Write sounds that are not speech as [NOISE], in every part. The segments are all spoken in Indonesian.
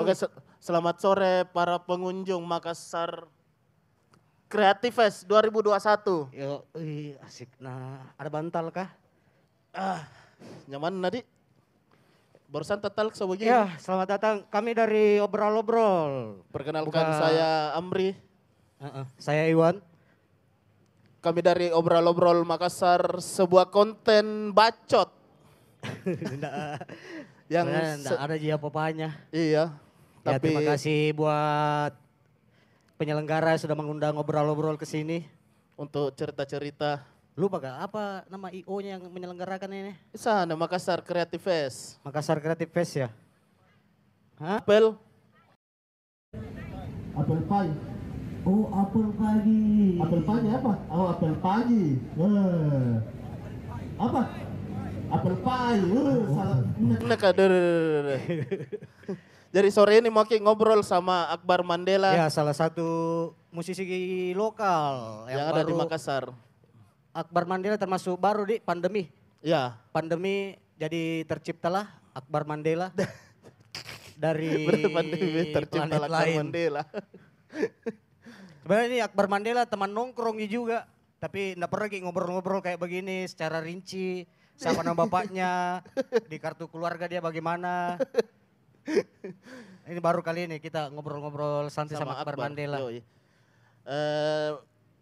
Oke, se- selamat sore para pengunjung Makassar Creative Fest 2021. Yo, ih, asik. Nah, ada bantal kah? Ah, nyaman nadi? Barusan tetal sebegini. Ya, selamat datang. Kami dari Obrol-Obrol. Perkenalkan Buka- saya Amri. Heeh, Saya Iwan. Kami dari Obrol-Obrol Makassar, sebuah konten bacot [LAUGHS] yang se- nggak ada dia apa-apanya. iya, Ya, tapi terima kasih buat penyelenggara yang sudah mengundang Obrol-Obrol ke sini. untuk cerita-cerita Lupa gak apa nama IO-nya yang menyelenggarakan ini? sana Makassar Creative Fest. Makassar Creative Fest ya? Hah? Apel Apel pie. Oh, apel pagi. Apel pagi apa? Oh, apel pagi. Eh. Apa? Apel pie. Eh, salah. Nah, [LAUGHS] Jadi sore ini mau ngobrol sama Akbar Mandela Ya, salah satu musisi lokal yang, ada di Makassar. Akbar Mandela termasuk baru di pandemi. Ya, Pandemi jadi terciptalah Akbar Mandela [LAUGHS] dari pandemi tercipta planet Akbar lain. Mandela. [LAUGHS] Sebenarnya ini Akbar Mandela teman nongkrongnya juga, tapi enggak pernah ngobrol-ngobrol kayak begini secara rinci. Siapa nama bapaknya, [LAUGHS] di kartu keluarga dia bagaimana. [LAUGHS] Ini baru kali ini kita ngobrol-ngobrol santai sama, Akbar, Mandela. Yoi. Eh,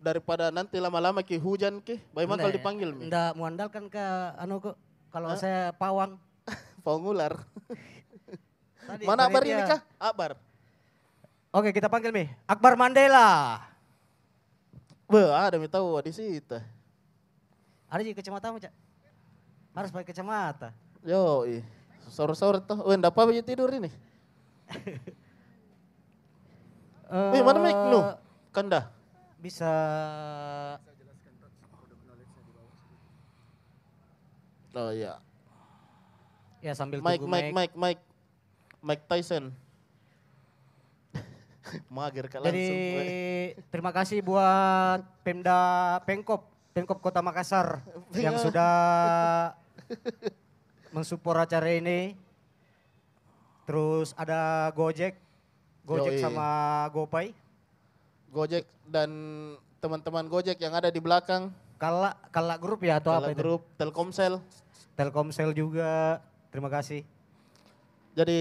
daripada nanti lama-lama ki hujan ki, bagaimana kalau Nggak, dipanggil mi? Nggak mengandalkan ke anu kok. Kalau saya pawang. [LAUGHS] Pengular. [LAUGHS] Tadi Mana Akbar ini kah? Akbar. Oke kita panggil Mi. Akbar Mandela. Be, ada mi tahu di situ. Ada juga kacamata Cak? Harus pakai kacamata. Yo, sore-sore tuh. Weh, ndak apa tidur ini? [LAUGHS] Eh, mana mic nu? Kanda. Bisa Oh iya. ya sambil Mike, tunggu Mike, Mike, Mike. Mike Tyson. [LAUGHS] Mager Jadi langsung. weh. terima kasih buat Pemda Pengkop, Pengkop Kota Makassar yang sudah [LAUGHS] mensupport acara ini. Terus ada Gojek, Gojek Yoi. sama GoPay. Gojek dan teman-teman Gojek yang ada di belakang. Kala Kala Group ya atau Kala apa itu? grup Telkomsel. Telkomsel juga. Terima kasih. Jadi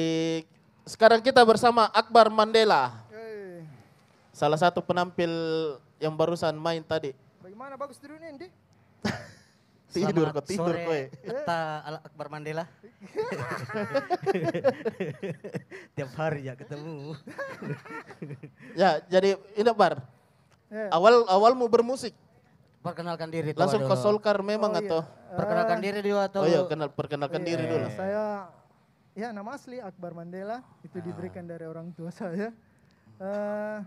sekarang kita bersama Akbar Mandela. Salah satu penampil yang barusan main tadi. Bagaimana bagus tidurnya ini? [LAUGHS] Tidur Selamat kok, tidur sore, kowe. Eta Al Akbar Mandela. [LAUGHS] Tiap hari ya ketemu. [LAUGHS] Ya, jadi ini Bar. Ya. Awal awal mau bermusik, Perkenalkan diri langsung ke. Solkar memang Oh, iya. atau? Perkenalkan diri dulu atau Oh iya, kenal perkenalkan Iya, diri dulu. Saya ya nama asli Akbar Mandela itu Ah. diberikan dari orang tua saya. Eh,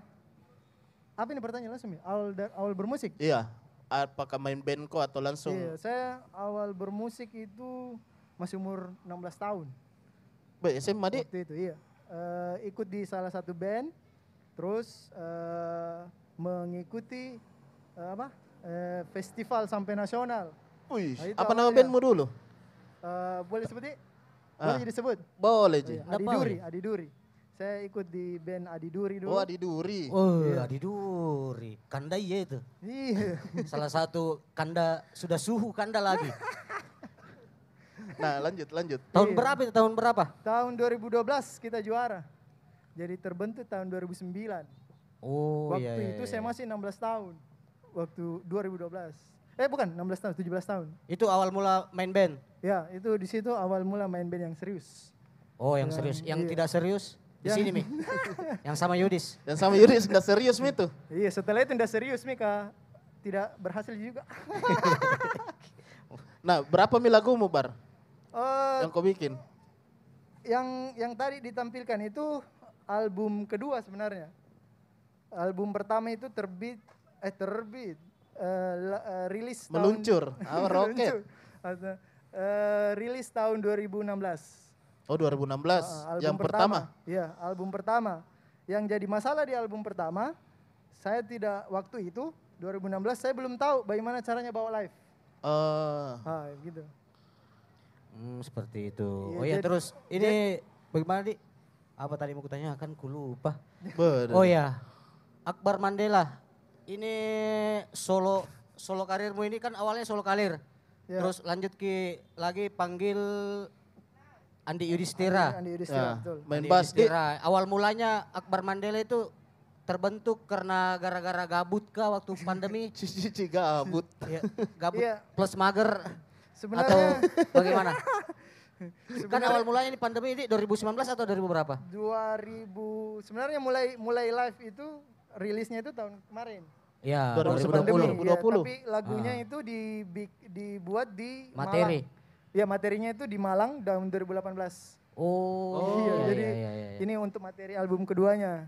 apa ini pertanyaan langsung ya? Awal, awal bermusik? Iya. Apakah main band kok atau langsung? Iya, saya awal bermusik itu masih umur 16 tahun. Be, SMA di? Waktu itu iya. Eh, ikut di salah satu band, terus eh, mengikuti eh, apa? Eh, festival sampai nasional. Wih, Nah, apa nama bandmu dulu? Eh, boleh Di? Ah. Boleh disebut? Boleh, Oh, Ji. iya, Nggak Adi Saya ikut di band Adi Duri dulu. Oh, Adi Duri. Oh, Iya. Adi Duri. Kanda iya itu. Iya. [LAUGHS] Salah satu kanda sudah suhu kanda lagi. Nah, lanjut, lanjut. Tahun Iya. berapa itu? Tahun berapa? tahun 2012 kita juara. Jadi terbentuk tahun 2009. Oh Waktu iya, iya, itu iya. saya masih 16 tahun. Waktu 2012. Eh bukan 16 tahun, 17 tahun. Itu awal mula main band. Ya, itu di situ awal mula main band yang serius. Oh, yang Yang- serius. Yang iya. tidak serius di Yang- sini, Mi. yang sama Yudis. [LAUGHS] Dan sama Yuris nggak serius mi tuh. Iya, setelah itu udah serius Mika. Tidak berhasil juga. [LAUGHS] Nah, berapa mi lagumu, Bar? Eh, Yang kau bikin? yang yang tadi ditampilkan itu album kedua sebenarnya. Album pertama itu terbit eh terbit eh, la- eh, rilis tahun- Meluncur. [LAUGHS] Ah, roket. Meluncur. Eh, rilis tahun 2016. Oh, 2016. Ah, album yang pertama. Iya, album pertama. Yang jadi masalah di album pertama, saya tidak waktu itu 2016 saya belum tahu bagaimana caranya bawa live. Eh, Ah, gitu. Hmm, seperti itu. Iya, oh iya, jadi- terus ini bagaimana, Di? Apa tadi mau kutanyakan? Ku lupa. Bener. Oh ya, Akbar Mandela. Ini solo solo karirmu ini kan awalnya solo karir. Ya. Terus lanjut ke lagi panggil Andi Yudhistira. Andi Yudhistira, Ya, betul. main Andi bass di Yudhistira. Awal mulanya Akbar Mandela itu terbentuk karena gara-gara gabut kah waktu pandemi? [LAUGHS] cici gabut. [LAUGHS] ya, gabut Iya. plus mager Sebenarnya atau bagaimana? [LAUGHS] kan Sebenarnya- awal mulanya ini pandemi ini 2019 atau 2000 berapa? 2000 sebenarnya mulai mulai live itu rilisnya itu tahun kemarin. Ya, 2020. 2020. Iya, 2020. tapi lagunya itu di, dibuat di Materi. Malang. Ya materinya itu di Malang tahun 2018. Oh, iya, iya, jadi iya, iya, iya. ini untuk materi album keduanya.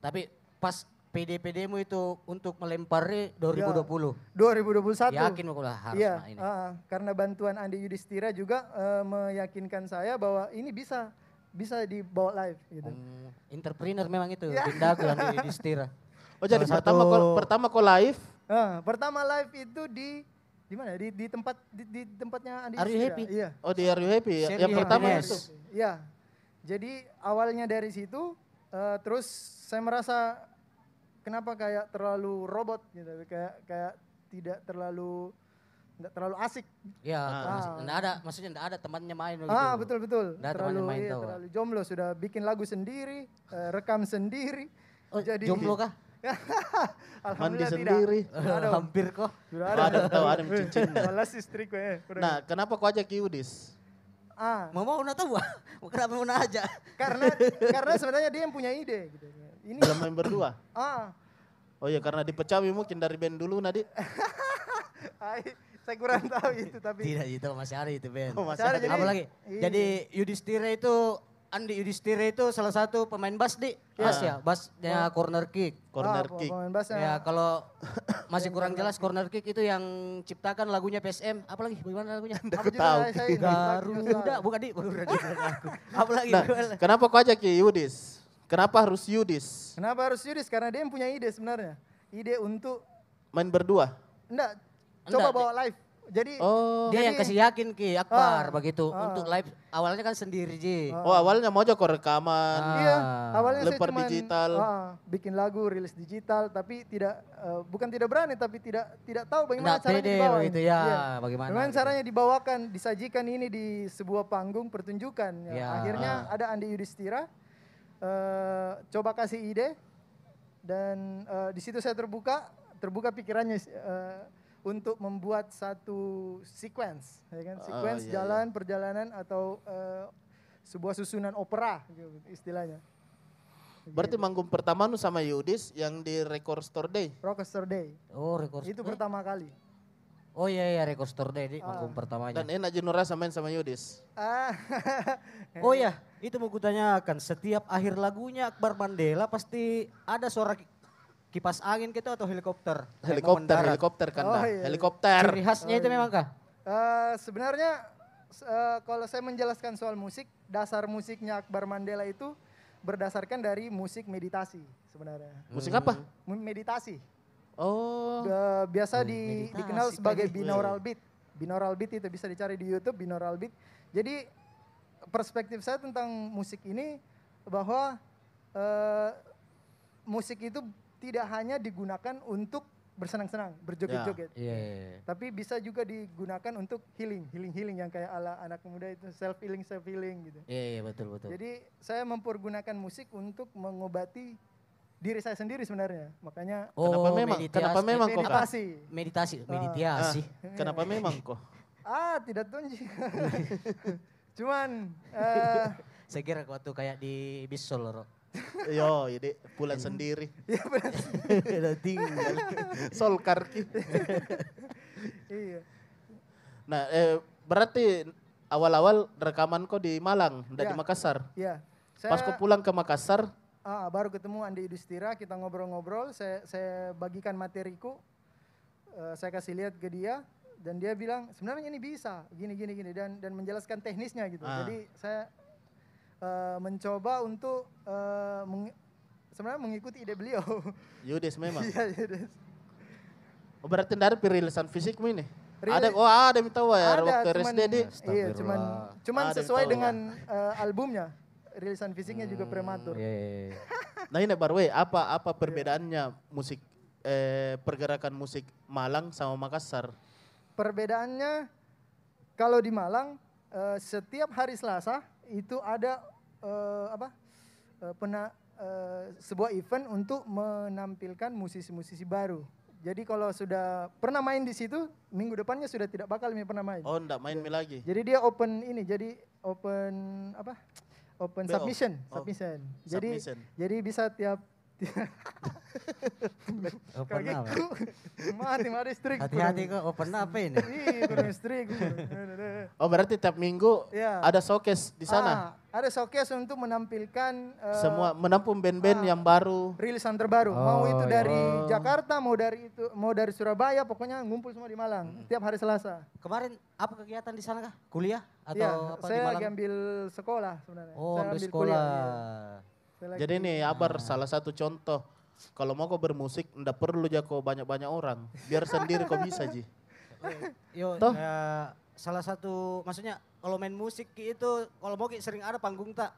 Tapi pas PD-PD-mu itu untuk melempari 2020. 2021. Yakin aku lah harus nah ini. ah, karena bantuan Andi Yudhistira juga eh, meyakinkan saya bahwa ini bisa bisa dibawa live gitu. Hmm, entrepreneur memang itu, Ya. Dindaku Andi Yudhistira. [LAUGHS] Oh jadi Salah pertama satu- kok pertama kok live Ah, pertama live itu di di mana? Di, di tempat di, di tempatnya Andi Are You. Happy? Iya. oh di Are You Happy ya? Yang pertama itu. Iya. Jadi awalnya dari situ eh, terus saya merasa kenapa kayak terlalu robot gitu, kayak kayak tidak terlalu tidak terlalu asik. Ya, Ah. mas- nggak ada, maksudnya enggak ada temannya main begitu. Ah, betul betul. Nggak ada terlalu temannya main iya, tahu. terlalu jomblo sudah bikin lagu sendiri, eh, rekam sendiri. Oh, jadi jomblo kah? [LAUGHS] Mandi Alhamdulillah sendiri. tidak. Hampir kok. Sudah ada. ada tahu ada cincinnya. [LAUGHS] Balas istri gue. Nah, kenapa kau ajak Yudis? ah, Mau mau nak tahu ah? [LAUGHS] Kenapa mau nak aja? karena karena sebenarnya dia yang punya ide gitu. Ini Dalam main berdua. ah, Oh iya karena dipecawi mungkin dari band dulu Nadi. ai, saya kurang tahu itu tapi Tidak itu masih ada itu Ben. Oh, ada. jadi- Apa lagi? Iya. Jadi Yudhistira itu Andi Yudhistira itu salah satu pemain bass di bass ya, bassnya corner kick. Corner ah, kick. Pemain bassnya. Ya kalau [COUGHS] masih kurang jelas corner kick itu yang ciptakan lagunya PSM. Apa lagi? Bagaimana lagunya? Apa juga tahu. Garuda, bukan di, bukan di. Apa lagi? Nah, kenapa kau ajak Yudis? Kenapa harus Yudis? Kenapa harus Yudis? Karena dia yang punya ide sebenarnya. Ide untuk Main berdua? enggak Enggak, coba di- bawa live. Jadi Oh. Dia yang kasih yakin Ki Akbar Ah, begitu ah. untuk live awalnya kan sendiri Ji. Oh awalnya mau aja kau rekaman. Ah. Iya, awalnya saya cuman, digital. ah, bikin lagu, rilis digital, tapi tidak eh, bukan tidak berani, tapi tidak tidak tahu bagaimana Nggak caranya dibawa. begitu ya, Iya. bagaimana Bagaimana gitu. caranya dibawakan, disajikan ini di sebuah panggung pertunjukan. Ya. Ya. Akhirnya ada Andi Yudhistira, eh, coba kasih ide, dan eh, di situ saya terbuka, terbuka pikirannya eh, untuk membuat satu sequence, ya kan? Oh, Sequence iya, jalan perjalanan atau eh, sebuah susunan opera, gitu, istilahnya. Berarti manggung pertama nu sama Yudis yang di Record Store Day. Rockstar Day. Oh, record. Itu eh, pertama kali. Oh iya iya record store day di Ah. manggung pertamanya. Dan enak Junora main sama Yudis. Ah, Oh ya, itu mau kutanyakan. Setiap akhir lagunya Akbar Mandela pasti ada suara kipas angin gitu atau helikopter. Helikopter, helikopter kan Oh, dah. iya. Helikopter. Ciri khasnya itu memang kah? eh, sebenarnya s- eh, kalau saya menjelaskan soal musik, dasar musiknya Akbar Mandela itu berdasarkan dari musik meditasi sebenarnya. Musik apa? Meditasi. Oh. Eh, biasa di, meditasi dikenal sebagai tadi. binaural beat. Binaural beat itu bisa dicari di YouTube binaural beat. Jadi perspektif saya tentang musik ini bahwa eh, musik itu tidak hanya digunakan untuk bersenang-senang, berjoget-joget. Iya. iya, iya. Tapi bisa juga digunakan untuk healing, healing-healing yang kayak ala anak muda itu self healing, self healing gitu. Iya iya betul betul. Jadi saya mempergunakan musik untuk mengobati diri saya sendiri sebenarnya. Makanya Kenapa Oh, memang? meditasi. Kenapa memang kok, Kak? meditasi. Meditasi, Ah. meditasi. Ah, [LAUGHS] kenapa memang kok? Ah, tidak tunji. [LAUGHS] Cuman eh Saya kira waktu kayak di Bisol Ro. Yo, ini pulang sendiri. ya benar. Udah tinggal. [LAUGHS] Sol karki. [LAUGHS] iya. Nah, eh, berarti awal-awal rekaman kok di Malang, enggak di Ya. Makassar. Iya. Saya Pas kau pulang ke Makassar, ah, baru ketemu Andi Yudhistira, kita ngobrol-ngobrol, saya saya bagikan materiku. eh, saya kasih lihat ke dia dan dia bilang sebenarnya ini bisa gini gini gini dan dan menjelaskan teknisnya gitu. Ah. Jadi saya eh, mencoba untuk eh, meng- sebenarnya mengikuti ide beliau. [LAUGHS] Yudis memang. Iya, iya, Des. Oh, berarti dari perilisan fisikmu ini? Rilis- Ada, oh ada minta ya Ada, waktu di. iya, cuman, cuman Ada sesuai tahu. dengan eh, albumnya. rilisan fisiknya juga prematur. Iya, iya, iya. [LAUGHS] Nah ini Barwe, apa apa perbedaannya musik eh, pergerakan musik Malang sama Makassar? Perbedaannya kalau di Malang eh, setiap hari Selasa itu ada eh, apa eh, pena, eh, sebuah event untuk menampilkan musisi-musisi baru. Jadi kalau sudah pernah main di situ, minggu depannya sudah tidak bakal mi pernah main. Oh, ndak main mi lagi. Jadi dia open ini, jadi open apa? Open BO. submission, Oh, submission. Jadi submission. jadi bisa tiap [LAUGHS] Open apa? kagetku mati mati strik. Hati-hati kok, open apa ini? Ih, kurang strik. Oh berarti tiap minggu Iya. ada showcase di sana. Ah, ada showcase untuk menampilkan eh, Semua menampung band-band yang baru. rilisan terbaru. mau itu Oh, dari iya. Jakarta, mau dari itu, mau dari Surabaya, pokoknya ngumpul semua di Malang tiap hari Selasa. Kemarin apa kegiatan di sana kah? Kuliah atau Iya, apa di saya Malang? lagi ambil sekolah sebenarnya. Oh, saya ambil ambil sekolah. kuliah, iya. Jadi ini Abar salah satu contoh. Kalau mau kau bermusik, ndak perlu jago banyak-banyak orang. Biar sendiri kau bisa, Ji. [LAUGHS] Yo, Toh? kayak salah satu maksudnya kalau main musik itu kalau mau sering ada panggung tak?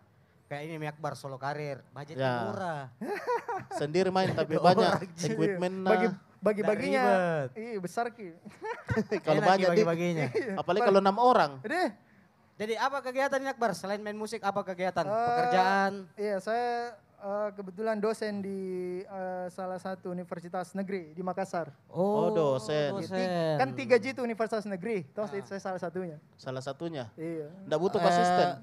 Kayak ini Mi Akbar solo karir, budgetnya Ya. murah. [LAUGHS] Sendiri main [LAUGHS] tapi banyak equipment bagi nah. bagi-baginya. Iya, besar ki. Kalau banyak bagi-baginya. apalagi kalau enam orang. Deh, Jadi apa kegiatan ini Akbar? Selain main musik apa kegiatan? Eh, Pekerjaan? Iya, saya eh, kebetulan dosen di eh, salah satu universitas negeri di Makassar. Oh, dosen. Ti- Kan tiga G itu universitas negeri, toh Ah. itu saya salah satunya. Salah satunya. Iya. Ndak butuh Eh, asisten. [LAUGHS]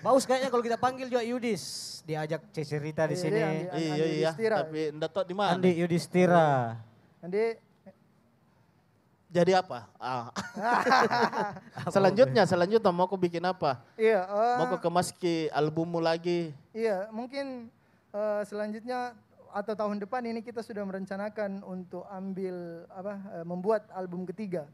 Baus kayaknya kalau kita panggil juga Yudis. Diajak Cecerita di Iya, sini. Iya Andi iya, Yudhistira. tapi ndak tahu di mana. Andi Yudhistira. Nanti Jadi apa? Ah. [LAUGHS] selanjutnya, selanjutnya mau kau bikin apa? iya, eh, Mau kau kemas ke albummu lagi? iya, mungkin eh, selanjutnya atau tahun depan ini kita sudah merencanakan untuk ambil apa eh, membuat album ketiga.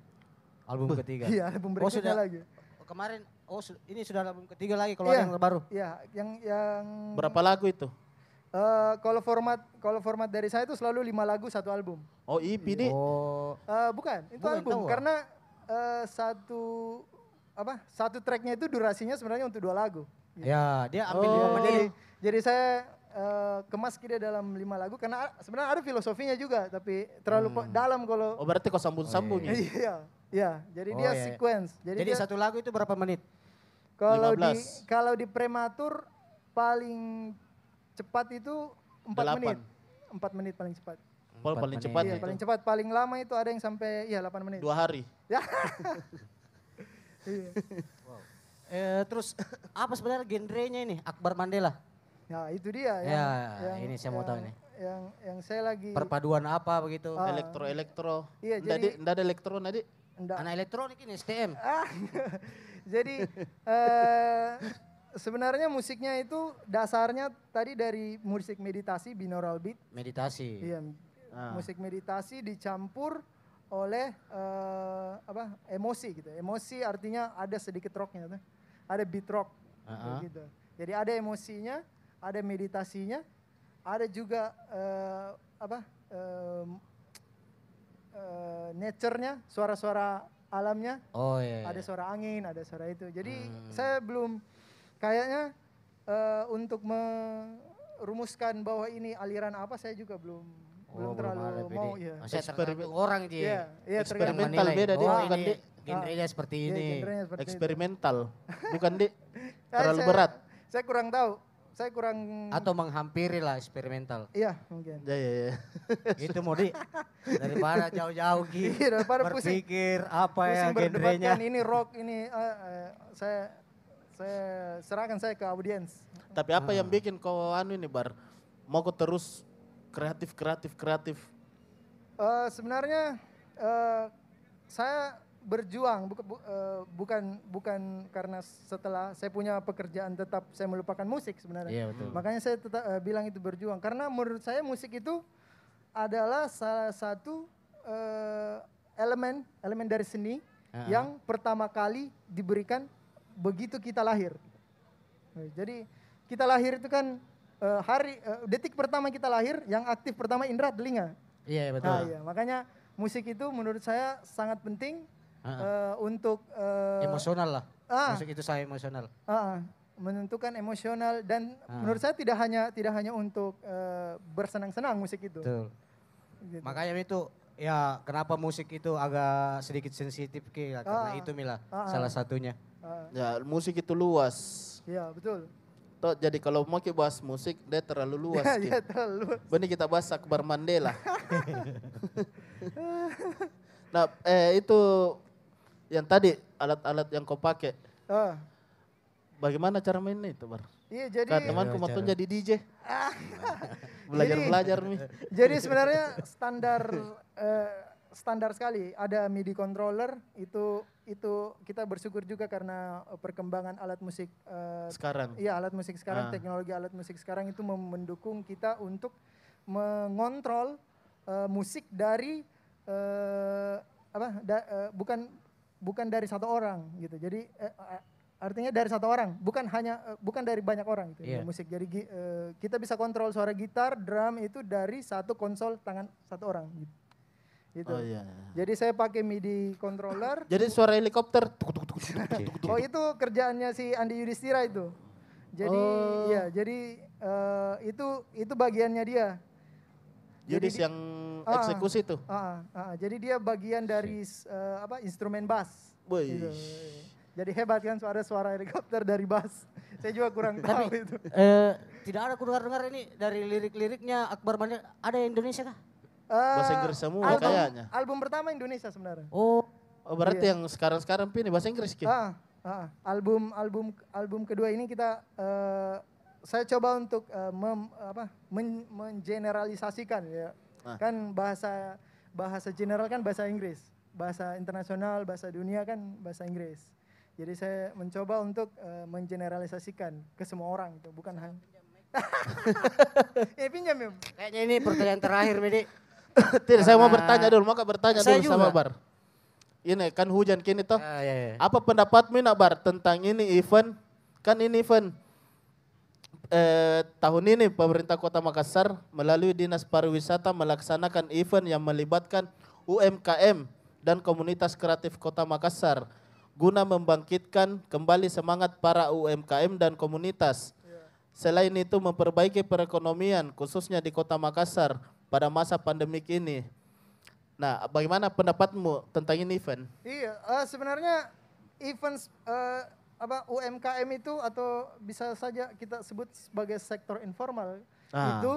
Album ketiga. Iya, album Oh, berikutnya sudah. lagi. Kemarin, oh ini sudah album ketiga lagi kalau Iya. ada yang terbaru. Iya, yang yang Berapa lagu itu? Eh, kalau format kalau format dari saya itu selalu lima lagu satu album. Oh EP nih. Oh, Eh, bukan, itu Bukan, album tahu karena eh, satu apa satu tracknya itu durasinya sebenarnya untuk dua lagu. ya dia ambil Oh, jadi, menit. jadi saya eh, kemas dia dalam lima lagu karena sebenarnya ada filosofinya juga tapi terlalu po- dalam kalau Oh berarti kau sambung-sambung ya? iya iya jadi Oh, dia iya. sequence jadi, Jadi dia satu lagu itu berapa menit? kalau di 15. kalau di prematur paling cepat itu empat Delapan. menit empat menit paling cepat Empat paling menit. cepat iya itu. paling cepat paling lama itu ada yang sampai iya 8 menit Dua hari. ya [LAUGHS] iya. Eh, terus [COUGHS] apa sebenarnya genrenya ini? Akbar Mandela. Nah itu dia Ya, ini saya mau tahu yang- nih. Yang yang saya lagi Perpaduan apa begitu? Ah. Elektro-elektro. Iya, Ndak jadi- di- ndak ada elektro nadi. enggak. Anak elektronik ini STM. Ah, [LAUGHS] jadi eh, sebenarnya musiknya itu dasarnya tadi dari musik meditasi binaural beat. Meditasi. Iya, Ah. musik meditasi dicampur oleh eh, apa emosi gitu. Emosi artinya ada sedikit rocknya, tuh. ada beat rock Ah, ah. gitu. Jadi ada emosinya, ada meditasinya, ada juga eh, apa em, eh, nature-nya, suara-suara alamnya Oh iya. ada suara angin, ada suara itu. Jadi Hmm. saya belum kayaknya eh, untuk merumuskan bahwa ini aliran apa saya juga belum belum Oh, terlalu ada mau ya. Eksperimen- tergantung orang sih. Iya, iya Yang tergantung. Eksperimental menilai. beda, Dik, Oh, bukan, Dik. genrenya seperti Iya, ini. genrenya seperti itu. Eksperimental. [LAUGHS] Bukan di Eh, terlalu saya- berat. Saya kurang tahu. Saya kurang Atau menghampiri lah eksperimental. iya mungkin. [LAUGHS] Ya ya ya. Itu mau di daripada [LAUGHS] jauh-jauh gitu. Iya, daripada pusing. Berpikir apa ya Pusing genrenya. berdebatkan ini rock ini eh, eh, saya saya serahkan saya ke audiens. Tapi apa yang bikin kau anu ini bar? Mau kau terus kreatif kreatif kreatif. Eh, sebenarnya eh, saya berjuang buka- bu- eh, bukan bukan karena setelah saya punya pekerjaan tetap saya melupakan musik sebenarnya. Iya betul. Makanya saya tetap eh, bilang itu berjuang karena menurut saya musik itu adalah salah satu eh, elemen elemen dari seni Ah. yang pertama kali diberikan begitu kita lahir. Eh, Jadi kita lahir itu kan eh, hari eh, detik pertama kita lahir yang aktif pertama indera telinga. Iya betul. Nah, iya, makanya musik itu menurut saya sangat penting Ah, eh, untuk eh, Emosional lah. Ah. Musik itu saya emosional. Ah, menentukan emosional dan Ah. menurut saya tidak hanya tidak hanya untuk eh, bersenang-senang musik itu. Betul. Gitu. Makanya itu ya kenapa musik itu agak sedikit sensitif ke ya, karena Ah. itu Mila Ah, ah. salah satunya. Ah, Ya, musik itu luas. Iya betul. Toh, jadi kalau mau kita bahas musik, dia terlalu luas. [LAUGHS] Iya terlalu. Benih kita bahas Akbar Mandela. [LAUGHS] [LAUGHS] nah, eh itu yang tadi alat-alat yang kau pakai. Ah, Bagaimana cara mainnya itu, Bar? iya jadi Kan temanku mau jadi DJ. Belajar belajar nih. jadi sebenarnya standar eh, standar sekali ada MIDI controller itu itu kita bersyukur juga karena perkembangan alat musik eh, Sekarang. Iya alat musik sekarang, Ah. teknologi alat musik sekarang itu mendukung kita untuk mengontrol eh, musik dari eh, apa? da- eh, bukan bukan dari satu orang gitu. Jadi eh, artinya dari satu orang, bukan hanya eh, bukan dari banyak orang gitu Iya. musik. Jadi eh, kita bisa kontrol suara gitar, drum itu dari satu konsol tangan satu orang gitu. Gitu. Oh iya. Jadi saya pakai MIDI controller. [LAUGHS] Jadi suara helikopter. tuk, tuk, tuk, tuk, tuk, tuk, tuk. Oh itu kerjaannya si Andi Yudhistira itu. Jadi Oh. ya jadi eh, itu itu bagiannya dia. Jadi di- yang Ah. eksekusi tuh. Ah, ah, ah. jadi dia bagian dari eh, apa instrumen bass. Wih. Gitu. Jadi hebat kan suara-suara helikopter dari bass. Saya juga kurang tahu Tapi itu. eh, tidak ada aku dengar-dengar ini dari lirik-liriknya Akbar Mandela ada yang Indonesia kah? Eh, Bahasa Inggris semua album, kayaknya. Album pertama Indonesia sebenarnya. Oh, Oh berarti yang sekarang-sekarang pilih bahasa Inggris Ki? Ah, ah, album album album kedua ini kita eh, saya coba untuk eh, mem- apa, men- mengeneralisasikan ya. Ah. Kan bahasa bahasa general kan bahasa Inggris, bahasa internasional, bahasa dunia kan bahasa Inggris. Jadi saya mencoba untuk eh, mengeneralisasikan ke semua orang itu, bukan hanya Eh [LAUGHS] pinjam ya. kayaknya ini pertanyaan terakhir, Medi. [LAUGHS] Tidak, saya mau bertanya dulu, mau kak bertanya Saya dulu sama. Bar. Ini kan hujan kini toh. Ah, ya, ya. Apa pendapatmu nak Bar tentang ini event? Kan ini event eh, tahun ini pemerintah Kota Makassar melalui Dinas Pariwisata melaksanakan event yang melibatkan UMKM dan komunitas kreatif Kota Makassar guna membangkitkan kembali semangat para UMKM dan komunitas. Selain itu memperbaiki perekonomian khususnya di Kota Makassar pada masa pandemik ini. Nah, bagaimana pendapatmu tentang ini event? Iya, eh, sebenarnya event eh, apa UMKM itu atau bisa saja kita sebut sebagai sektor informal Ah. itu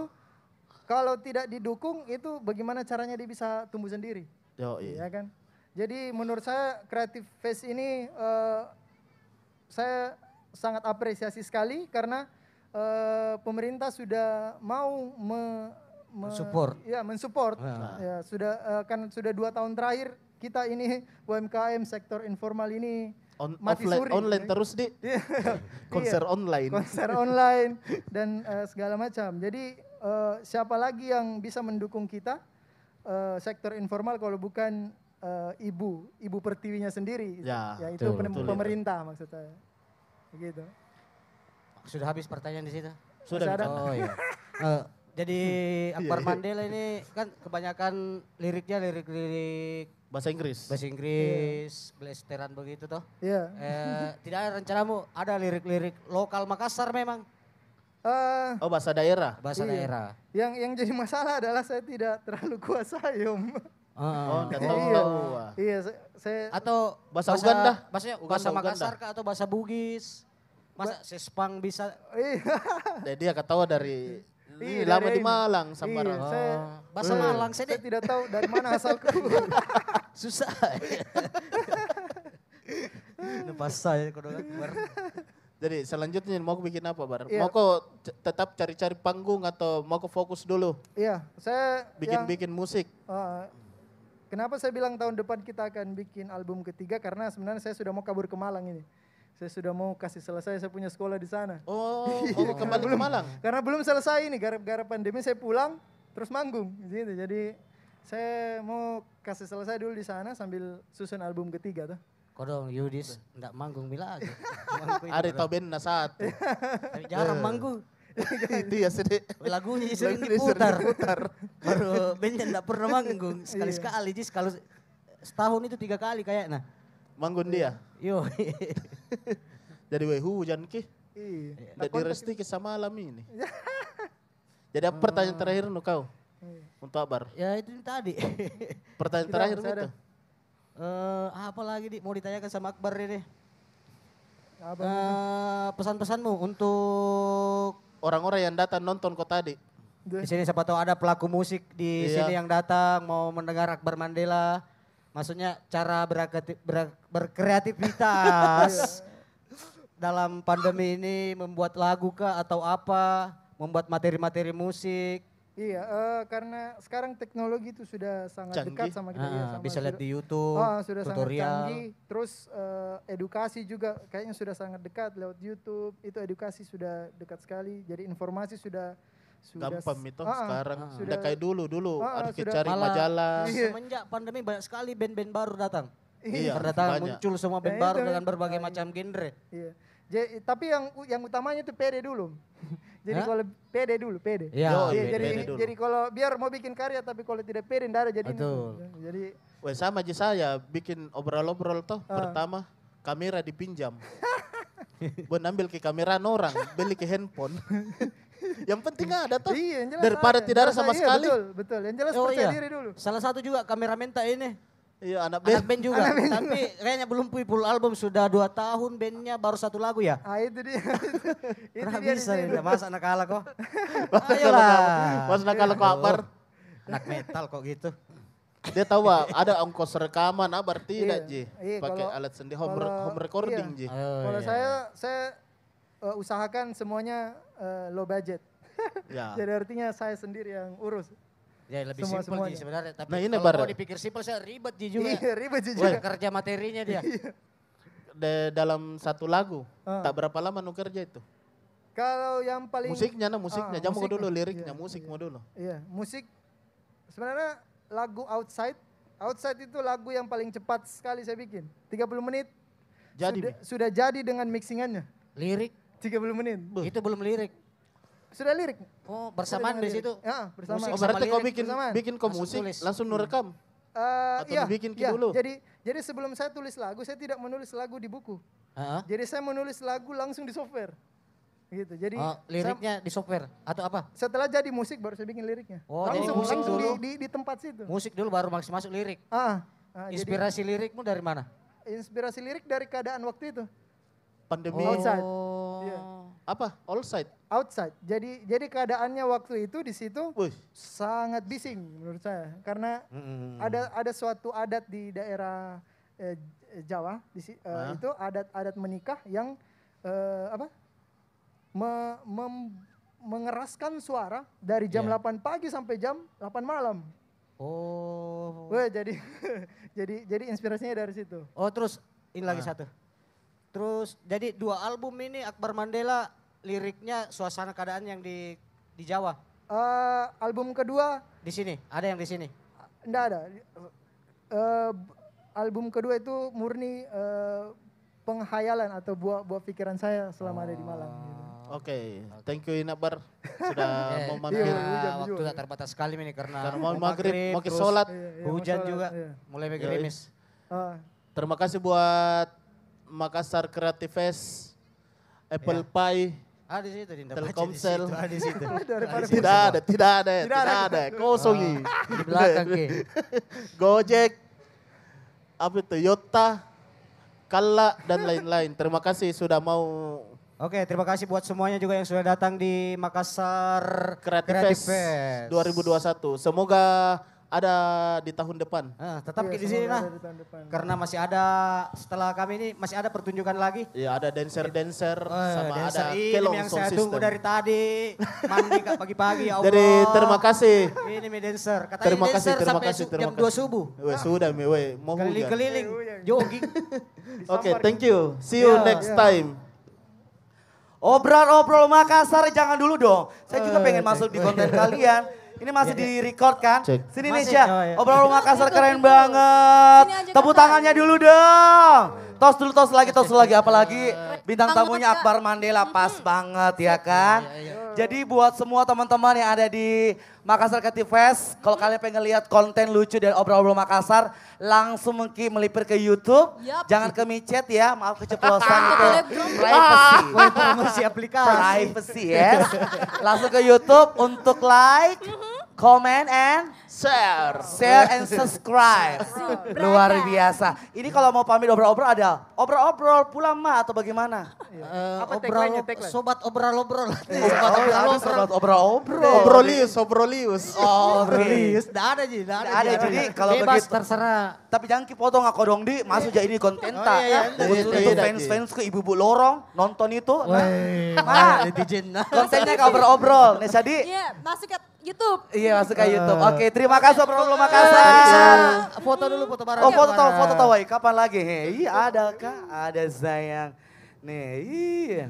kalau tidak didukung itu bagaimana caranya dia bisa tumbuh sendiri, Yo, ya kan? Jadi menurut saya Creative Fest ini eh, saya sangat apresiasi sekali karena eh, pemerintah sudah mau me, me- Mensupport. ya mensupport Ah. ya sudah eh, kan sudah dua tahun terakhir kita ini [LAUGHS] UMKM sektor informal ini On, mati offline, suri, online ya. terus di Iya. [LAUGHS] konser Iya. online. konser [LAUGHS] online dan eh, segala macam. Jadi eh, siapa lagi yang bisa mendukung kita eh, sektor informal kalau bukan eh, ibu ibu pertiwinya sendiri? Ya, itu betul, penem- betul, ya. pemerintah maksud saya. Begitu. Sudah habis pertanyaan di situ? Sudah. Ada? Oh iya. [LAUGHS] Eh, jadi Akbar Iya, iya. Mandela ini kan kebanyakan liriknya lirik-lirik Bahasa Inggris. bahasa Inggris, blasteran begitu toh. Iya. Eh, [LAUGHS] tidak ada rencanamu ada lirik-lirik lokal Makassar memang Eh, Oh, bahasa daerah. bahasa Iya. daerah. yang yang jadi masalah adalah saya tidak terlalu kuasa Om. Oh, enggak tahu. Iya. Iya, saya, saya Atau Bahasa Uganda? Bahasa, Uganda, bahasa. Makassar kah atau bahasa Bugis? Masa sespang bisa iya. [LAUGHS] Jadi dia ketawa dari Iya, lama di. Malang Iya, Sambarang. saya, Oh, bahasa saya- Malang saya tidak tahu dari mana asalku. [LAUGHS] susah. Ini pas saya kudu Akbar. Jadi selanjutnya mau bikin apa, Bar? Iya. Mau c- tetap cari-cari panggung atau mau kau fokus dulu Iya, saya yang- bikin-bikin musik? Uh, kenapa saya bilang tahun depan kita akan bikin album ketiga karena sebenarnya saya sudah mau kabur ke Malang ini. Saya sudah mau kasih selesai saya punya sekolah di sana. Oh, mau kau [LAUGHS] kembali ke Malang? Karena belum selesai ini gara-gara pandemi saya pulang terus manggung gitu. Jadi saya mau kasih selesai dulu di sana sambil susun album ketiga tuh. Kodong Yudis enggak manggung bila aja. [LAUGHS] Ada tau band satu. [LAUGHS] Tapi jarang manggung. Itu ya sedih. Lagunya sering sering diputar. Baru bandnya enggak pernah manggung. Sekali-sekali, Jis. Kalau setahun itu tiga kali kayaknya. Manggun dia. Yo. [LAUGHS] Jadi weh hujan ki. Iya. Jadi resti ke sama alam ini. [LAUGHS] Jadi apa pertanyaan terakhir nu kau? Iya. Untuk Akbar. Ya itu tadi. [LAUGHS] Pertanyaan terakhir itu. Eh, apa lagi di mau ditanyakan sama Akbar ini? Eh, pesan-pesanmu untuk Orang-orang yang datang nonton kau tadi. di sini siapa tahu ada pelaku musik di Iya. sini yang datang mau mendengar Akbar Mandela. Maksudnya cara ber- berkreativitas [LAUGHS] dalam pandemi ini membuat lagu kah atau apa, membuat materi-materi musik. Iya, eh, karena sekarang teknologi itu sudah sangat Canggih. dekat sama kita. iya, Ah, sama bisa lihat sudah- di YouTube, Ah, sudah sangat tutorial. canggih. Terus eh, edukasi juga kayaknya sudah sangat dekat lewat YouTube. Itu edukasi sudah dekat sekali. Jadi informasi sudah sudah Gampang itu Ah, ah, sekarang. sudah- Udah kayak dulu dulu Ah, ah, harus sudah- cari Malah- majalah. Iya. Semenjak pandemi banyak sekali band-band baru datang. Iya, Berdatangan banyak. muncul semua band Nah, baru itu. dengan berbagai macam genre. Iya. Jadi, tapi yang yang utamanya itu pede dulu. Jadi kalau pede dulu, pede. Iya, Yo, Iya, pede jadi dulu. jadi kalau biar mau bikin karya tapi kalau tidak pede ndak ada jadi Betul. Jadi Weh sama aja saya bikin obrol-obrol toh. Ah. Pertama kamera dipinjam. [LAUGHS] Buat ambil ke kamera orang, beli ke handphone. [LAUGHS] yang penting ada toh. iya, yang jelas Daripada ada. tidak ada sama iya, sekali. Betul, betul. Yang jelas Oh percaya iya, diri dulu. salah satu juga kameramen tak ini. Iya anak Anak band. band juga, tapi kayaknya belum full album sudah dua tahun bandnya baru satu lagu ya. Ah itu dia. [LAUGHS] itu Pernah dia di bisa sini. ya, mas anak kalah kok. Ayolah. Mas nakal kau Akbar. Anak metal kok gitu. Dia tahu ah, ada ongkos rekaman Akbar tidak Iya, Ji. iya, Pakai kalau- alat sendiri home, kalau- home recording iya. Ji. Oh, Kalau iya. saya saya eh, usahakan semuanya eh, low budget. Ya. [LAUGHS] Jadi artinya saya sendiri yang urus. Ya lebih Semua- simpel sih sebenarnya. Tapi Nah, ini kalau mau dipikir simpel saya ribet Ji juga. Iya, ribet sih Wah, juga. kerja materinya dia. De- dalam satu lagu Ah. tak berapa lama nu kerja itu. Kalau yang paling Musiknya nah musiknya, Ah, jamu musiknya. dulu liriknya, Iya, musik iya. mau dulu. Iya, musik sebenarnya lagu outside outside itu lagu yang paling cepat sekali saya bikin. 30 menit Jadi sudah, sudah jadi dengan mixingannya. Lirik 30 menit. itu belum lirik. Sudah lirik. Oh, bersamaan di situ. lirik. Ya, bersamaan. Musik Oh sama berarti kau lirik bikin bersamaan. bikin kau Langsung musik tulis. langsung nu rekam. Eh, Atau iya, dibikin ki iya. dulu? Jadi jadi sebelum saya tulis lagu, saya tidak menulis lagu di buku. Heeh. Jadi saya menulis lagu langsung di software. Gitu. Jadi Oh, saya- liriknya di software atau apa? setelah jadi musik baru saya bikin liriknya. Oh, jadi langsung musik langsung dulu. di, di, di tempat situ. Musik dulu baru masuk masuk lirik. Ah, ah, jadi Inspirasi lirikmu dari mana? inspirasi lirik dari keadaan waktu itu. Pandemi Outside. Oh. Iya. Apa? All side. Outside. Jadi jadi keadaannya waktu itu di situ Wih, sangat bising menurut saya karena Mm-mm. ada ada suatu adat di daerah eh, Jawa di eh, Hah? itu adat-adat menikah yang eh, apa me- mem- mengeraskan suara dari jam Iya. 8 pagi sampai jam 8 malam. Oh. Wah, jadi [LAUGHS] jadi jadi inspirasinya dari situ. Oh, terus ini lagi Ah. satu. Terus jadi dua album ini Akbar Mandela liriknya suasana keadaan yang di di Jawa. Eh, album kedua Di sini, ada yang di sini. enggak ada. Eh, album kedua itu murni eh, penghayalan atau buah buah pikiran saya selama ada di Malang. gitu. oke. Thank you Inabar sudah Eh, mau [LAUGHS] iya, mampir. hujan waktu tak terbatas sekali ini karena, Karena mau maghrib, mau ke sholat. Iya, iya, hujan juga, iya. mulai Yoi. gerimis. Ah, Terima kasih buat Makassar Creative Fest, Apple Ya. Pie. Ah di situ, Dinda. Telkomsel. Di situ, ah, di situ. [LAUGHS] Daripada Ah, di situ Tidak semua. ada, tidak ada, Tidak tidak ada. ada. [LAUGHS] Kosongi. Di belakang, Ki. [LAUGHS] Gojek, apa itu, Toyota, Kala, dan lain-lain. Terima kasih sudah mau Oke, terima kasih buat semuanya juga yang sudah datang di Makassar Creative, Fest, 2021. Semoga ada di tahun depan. Ah, tetap iya, di sini nah. depan. Karena masih ada setelah kami ini masih ada pertunjukan lagi. Ya ada dancer-dancer Eh, sama dancer ada Kelong yang saya tunggu System. dari tadi. Mandi kak pagi-pagi ya [LAUGHS] Allah. Jadi terima kasih. Ini mi dancer. Katanya Terima kasih, dancer terima sampai kasih, su- terima jam kasih. 2 subuh. Weh, sudah mi, weh, mau. Keliling-keliling, jogging. Oke, thank you. See you Ya, next ya. time. Obrol-obrol Makassar jangan dulu dong. Saya juga Eh, pengen masuk di konten kalian. [LAUGHS] Ini masih di record kan? Cek. Sini Nesya. oh, ya. Obrol Makassar keren banget. Tepuk tangannya dulu dong. Tos dulu, tos lagi, tos lagi. Apalagi [LAUGHS] bintang tamunya. Akbar Mandela pas banget ya kan? Iya, iya. Jadi buat semua teman-teman yang ada di Makassar Creative Fest, kalau kalian pengen lihat konten lucu dari obrol-obrol Makassar, langsung mungkin melipir ke YouTube. Yup. Jangan ke micet ya, maaf keceplosan itu. Telegram. [LAUGHS] Privacy. Promosi aplikasi. Privacy yes. Langsung ke YouTube untuk like, comment and Share. share and subscribe. [LAUGHS] Luar biasa. Ini kalau mau pamit obrol-obrol ada obrol-obrol pulang mah atau bagaimana? Eh, Apa obrol, tagline-nya, tagline? sobat obrol-obrol. [LAUGHS] Sobat obrol-obrol. Sobat obrol-obrol. Obrolius, obrolius. Oh, Obrolius, nggak ada Ji, nggak ada. Jadi kalau begitu- terserah. Tapi jangan kipotong aku dong di masuk jadi ini konten Oh, tak. iya, iya, Untuk iya, iya, fans-fans ke ibu-ibu lorong nonton itu. Nah, netizen. kontennya ke obrol-obrol. Nih jadi Iya, masuk ke YouTube. iya masuk ke YouTube. Oke, terima kasih Bisa Makassar. foto dulu, foto bareng. Oh foto tahu bareng. foto tahu kapan lagi? Hei, ada kah? Ada sayang. Nih, iya.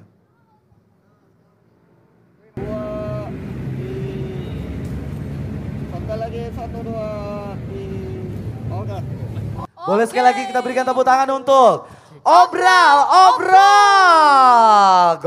Boleh sekali lagi kita berikan tepuk tangan untuk Obral, Obrol.